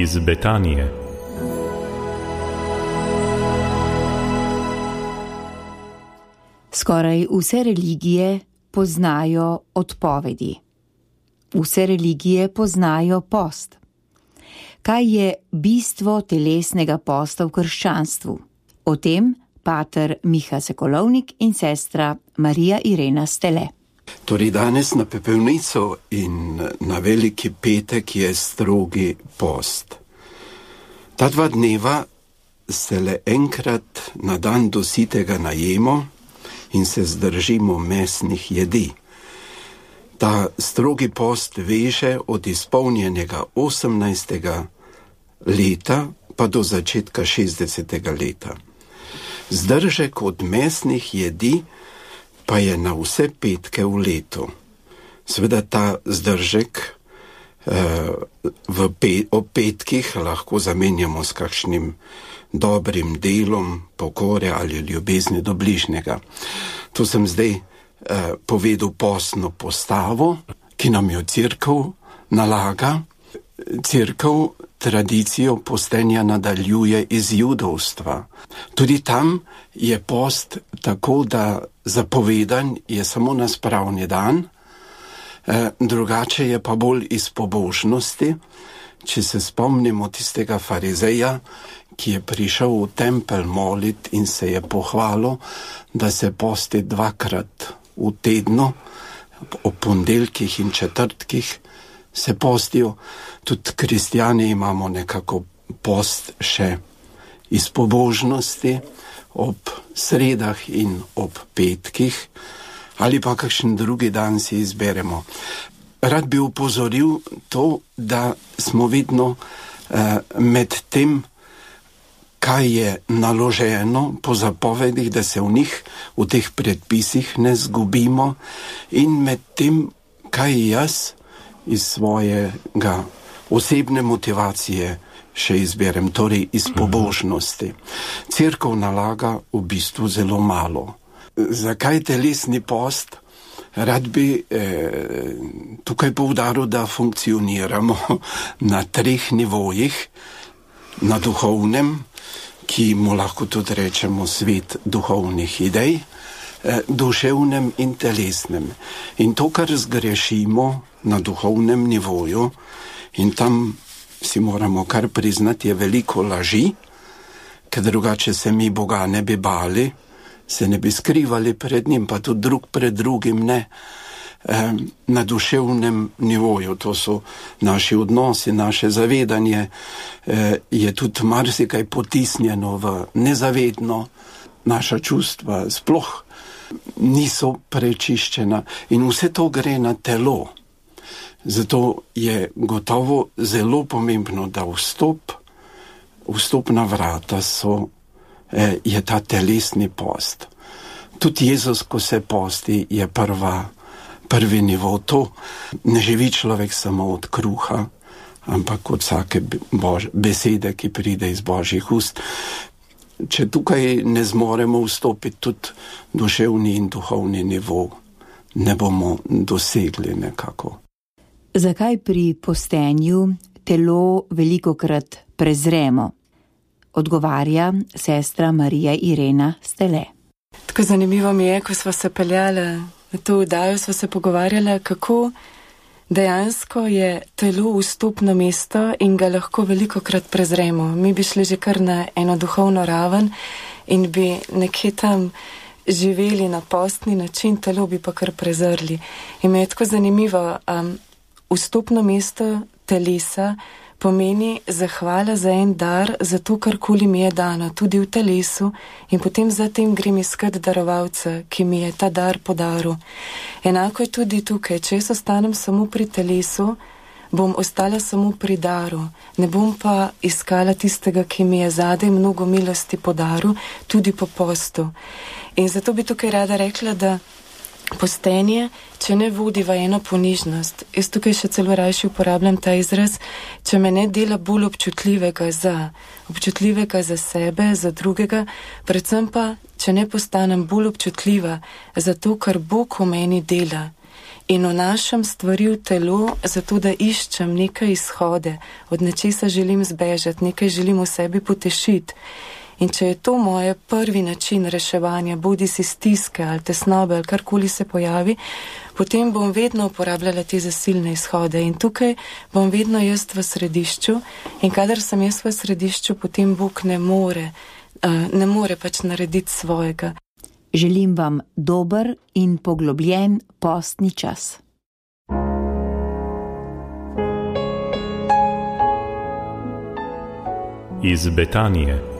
iz Betanije. Skoraj vse religije poznajo odpovedi. Vse religije poznajo post. Kaj je bistvo telesnega posta v krščanstvu? O tem pater Miha Sekolovnik in sestra Marija Irena Stele. Torej, danes na pepelnico in na veliki petek je strogi post. Ta dva dneva se le enkrat na dan dositega najemo in se zdržimo mesnih jedi. Ta strogi post veže od izpolnjenega 18. leta pa do začetka 60. leta. Zdržek od mesnih jedi pa je na vse petke v letu. Sveda ta zdržek eh, pe o petkih lahko zamenjamo s kakšnim dobrim delom pokore ali ljubezni do bližnjega. To sem zdaj eh, povedal posno postavo, ki nam jo crkv nalaga. Crkv tradicijo postenja nadaljuje iz judovstva. Tudi tam je post tako, da zapovedan je samo na spravni dan, eh, drugače je pa bolj iz pobožnosti. Če se spomnimo tistega farizeja, ki je prišel v tempelj molit in se je pohvalil, da se posti dvakrat v tednu, ob ponedeljkih in četrtkih se postijo, tudi kristijani imamo nekako post še iz pobožnosti ob sredah in ob petkih, ali pa kakšen drugi dan si izberemo. Rad bi upozoril to, da smo vedno eh, med tem, kaj je naloženo po zapovedih, da se v njih, v teh predpisih ne zgubimo, in med tem, kaj jaz iz svojega osebne motivacije še izberem, torej iz pobožnosti. Cerkev nalaga v bistvu zelo malo. Zakaj telesni post? Rad bi eh, tukaj povdaril, da funkcioniramo na treh nivojih, na duhovnem, ki mu lahko tudi rečemo svet duhovnih idej, eh, duševnem in telesnem. In to, kar zgrešimo na duhovnem nivoju, in tam si moramo kar priznati, je veliko laži, ker drugače se mi Boga ne bi bali, se ne bi skrivali pred njim, pa tudi drug pred drugim ne. E, na duševnem nivoju, to so naši odnosi, naše zavedanje, e, je tudi marsikaj potisnjeno v nezavedno, naša čustva sploh niso prečiščena in vse to gre na telo. Zato je gotovo zelo pomembno, da vstop, vstopna vrata so, eh, je ta telesni post. Tudi Jezus, ko se posti, je prva, prvi nivo to. Ne živi človek samo od kruha, ampak od vsake bož, besede, ki pride iz božjih ust. Če tukaj ne zmoremo vstopiti tudi duševni in duhovni nivo, ne bomo dosegli nekako. Zakaj pri postenju telo veliko krat prezremo? Odgovarja sestra Marija Irena Stele. Tako zanimivo mi je, ko smo se peljali na to vdajo, smo se pogovarjali, kako dejansko je telo vstopno mesto in ga lahko veliko krat prezremo. Mi bi šli že kar na eno duhovno raven in bi nekje tam živeli na postni način, telo bi pa kar prezrli. In me je tako zanimivo. Um, Vstopno mesto telesa pomeni zahvala za en dar, za to, kar koli mi je dano, tudi v telesu, in potem zatem grem iskat darovalca, ki mi je ta dar podaril. Enako je tudi tukaj, če jaz ostanem samo pri telesu, bom ostala samo pri daru, ne bom pa iskala tistega, ki mi je zadaj mnogo milosti podaril, tudi po postu. In zato bi tukaj rada rekla, da postenje, če ne vodi v eno ponižnost. Jaz tukaj še celo rajši uporabljam ta izraz, če me ne dela bolj občutljivega za, občutljivega za sebe, za drugega, predvsem pa, če ne postanem bolj občutljiva za to, kar Bog v meni dela. in vnašam stvari v telo, zato da iščem neke izhode, od nečesa želim zbežati, nekaj želim v sebi potešiti. In če je to moj prvi način reševanja, bodi si stiske ali tesnobe ali karkoli se pojavi, potem bom vedno uporabljala te zasilne izhode in tukaj bom vedno jaz v središču in kadar sem jaz v središču, potem Bog ne more, uh, ne more pač narediti svojega. Želim vam dober in poglobljen postni čas. Iz Betanije